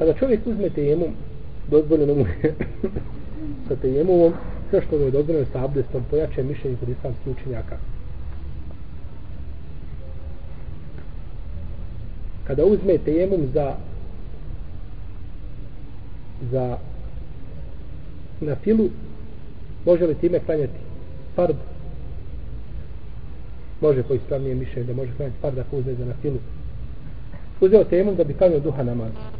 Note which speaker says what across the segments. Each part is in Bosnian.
Speaker 1: Kada čovjek uzme tejemum, dozvoljeno mu je sa tejemumom, sve što mu je dozvoljeno sa abdestom, pojače mišljenje kod islamskih učenjaka. Kada uzme tejemum za za na filu, može li time klanjati fard? Može po ispravnije mišljenje da može klanjati fard ako uzme za na filu. Uzeo tejemum da bi klanjao duha namaz.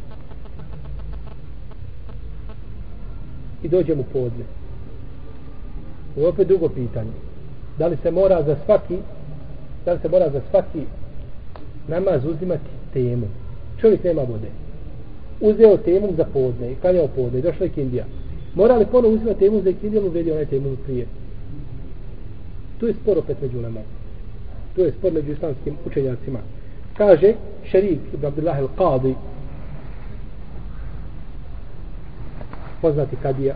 Speaker 1: I dođe mu podne. Ovo je opet drugo pitanje. Da li se mora za svaki da li se mora za svaki namaz uzimati temu? Čovjek nema vode. Uzeo temu za podne i kanjao podne i došla je kindija. Mora li ponovo uzimati temu za kindiju uvedi onaj temu prije? Tu je spor opet među nama. Tu je spor među islamskim učenjacima. Kaže šerik ibn Abdullah al-Qadi poznati kadija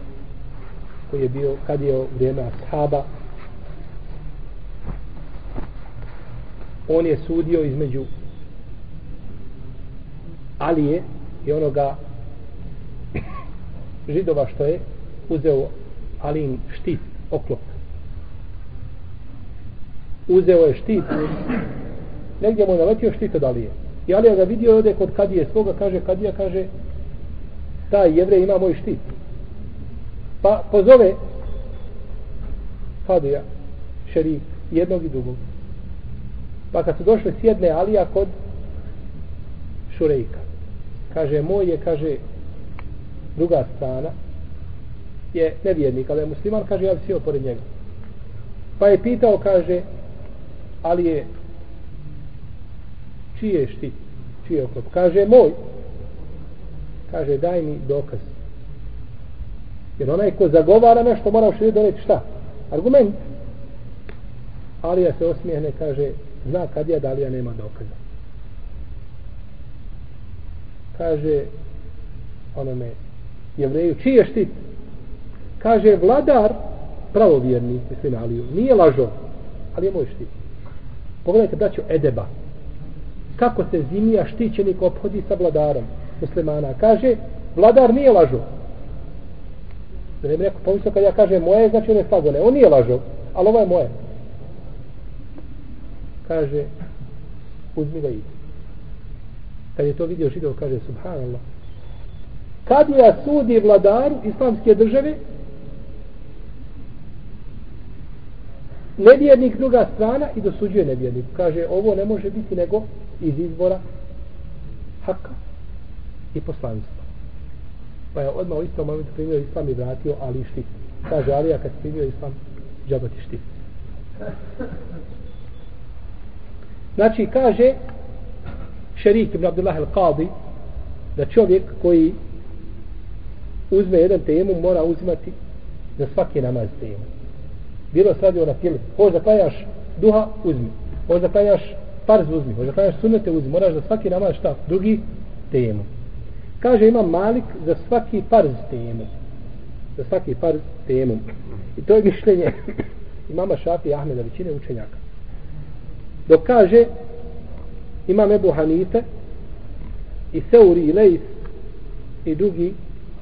Speaker 1: koji je bio kadija u vrijeme ashaba. On je sudio između Alije i onoga židova što je uzeo Alin štit oklop. Uzeo je štit negdje mu je naletio štit od Alije. I Alija ga vidio ode kod kadije svoga kaže kadija kaže taj jevrej ima moj štit. Pa pozove Fadija, šerif jednog i drugog. Pa kad su došli sjedne Alija kod Šurejka. Kaže moj je kaže druga strana je nevjernik ali je musliman kaže ja bi sjeo pored njega. Pa je pitao kaže ali je čije štit čije oklop? Kaže moj kaže daj mi dokaz. Jer onaj ko zagovara nešto mora u širi doneti šta? Argument. Alija se osmijehne kaže zna kad je da Alija nema dokaza. Kaže onome jevreju čiji je štit kaže vladar pravovjerni mislim Aliju. Nije lažo ali je moj štit. Pogledajte braću Edeba kako se zimija štićenik obhodi sa vladarom muslimana. Kaže, vladar nije lažo. Da ne bi rekao, pomislio kad ja kažem moje, znači on je slago. Ne, on nije lažo, ali ovo je moje. Kaže, uzmi ga i. Kad je to vidio židov, kaže, subhanallah. Kad ja sudi vladaru islamske države, nevjernik druga strana i dosuđuje nevjernik. Kaže, ovo ne može biti nego iz izbora haka i poslanstvo. Pa je odmah u istom momentu primio islam i vratio Ali štit. Kaže Alija kad primio islam, džabati štit. Znači kaže šerik ibn Abdullah al-Qadi da čovjek koji uzme jedan temu mora uzimati za svaki namaz temu. Bilo se radi o nafili. Hoš da klanjaš duha, uzmi. Hoš da klanjaš farz, uzmi. Hoš da klanjaš sunnete, uzmi. Moraš za svaki namaz šta? Drugi temu. Kaže ima Malik za svaki farz temu. Za svaki farz temu. I to je mišljenje imama Šafi i Ahmeda, većine učenjaka. Dok kaže imam Ebu Hanife i Seuri i Leis i drugi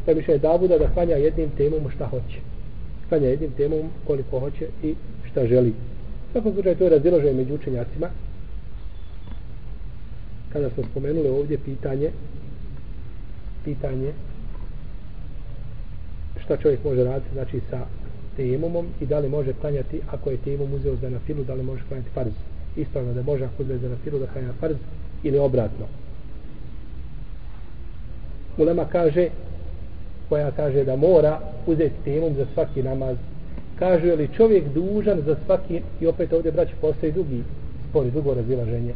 Speaker 1: da bi mišljenje Davuda da klanja jednim temom šta hoće. Klanja jednim temom koliko hoće i šta želi. svakom slučaju to je razdiloženo među učenjacima. Kada smo spomenuli ovdje pitanje pitanje šta čovjek može raditi znači sa temumom i da li može klanjati ako je temum uzeo za nafilu da li može klanjati farz. Ispravno da može ako uzeo za nafilu da klanja farz ili obratno. Ulema kaže koja kaže da mora uzeti temum za svaki namaz kaže li čovjek dužan za svaki i opet ovdje braći postoji drugi spori, drugo razilaženje.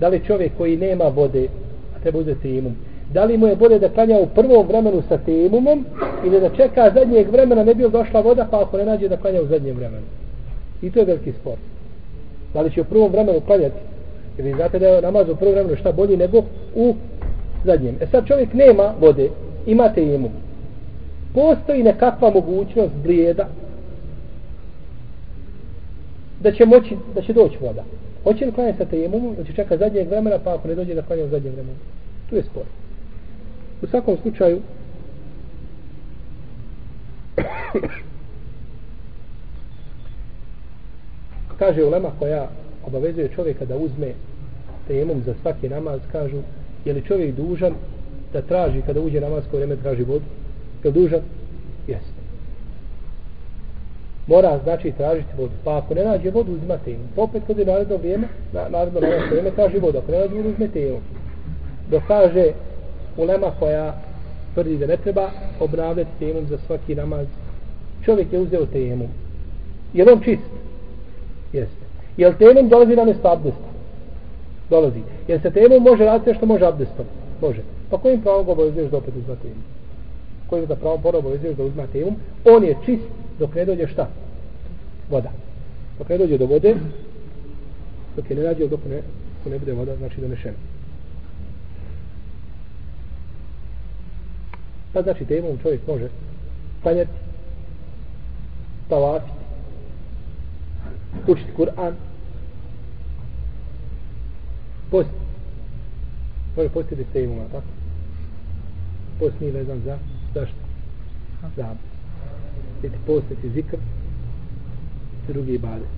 Speaker 1: Da li čovjek koji nema vode a treba uzeti temum da li mu je bolje da klanja u prvom vremenu sa temumom ili da čeka zadnjeg vremena ne bi došla voda pa ako ne nađe da klanja u zadnjem vremenu? I to je veliki spor. Da li će u prvom vremenu klanjati? Jer vi znate da je namaz u prvom vremenu šta bolji nego u zadnjem. E sad čovjek nema vode ima temum postoji nekakva mogućnost blijeda da će moći da će doći voda. Hoće li klanjati sa temumom da će čeka zadnjeg vremena pa ako ne dođe da klanja u zadnjem vremenu? Tu je spor. U svakom slučaju, kaže ulema koja obavezuje čovjeka da uzme temom za svaki namaz, kažu, je li čovjek dužan da traži kada uđe namazko vrijeme traži vodu? Je li dužan? Jeste. Mora znači tražiti vodu. Pa ako ne nađe vodu, uzima temu. Pa opet kada je naredno vrijeme, na, naredno vrijeme traži vodu. Ako ne nađe vodu, uzme temu. Dok kaže ulema koja tvrdi da ne treba obnavljati temom za svaki namaz, čovjek je uzeo temu. Je li on čist? Jeste. Je li temom dolazi na mjesto abdesta? Dolazi. Jer se temom može raditi što može abdestom? Može. Pa kojim pravom ga obavezuješ da opet uzma temu? Kojim da pravom pora obavezuješ da uzma temu? On je čist dok ne dođe šta? Voda. Dok ne dođe do vode, dok je ne nađe, dok ne, dok ne bude voda, znači donešena. Pa znači temom čovjek može klanjati, tavafiti, učiti Kur'an, post. Može postiti ste a tako? Post nije vezan za zašto? Za biti postiti zikr, drugi ibadet.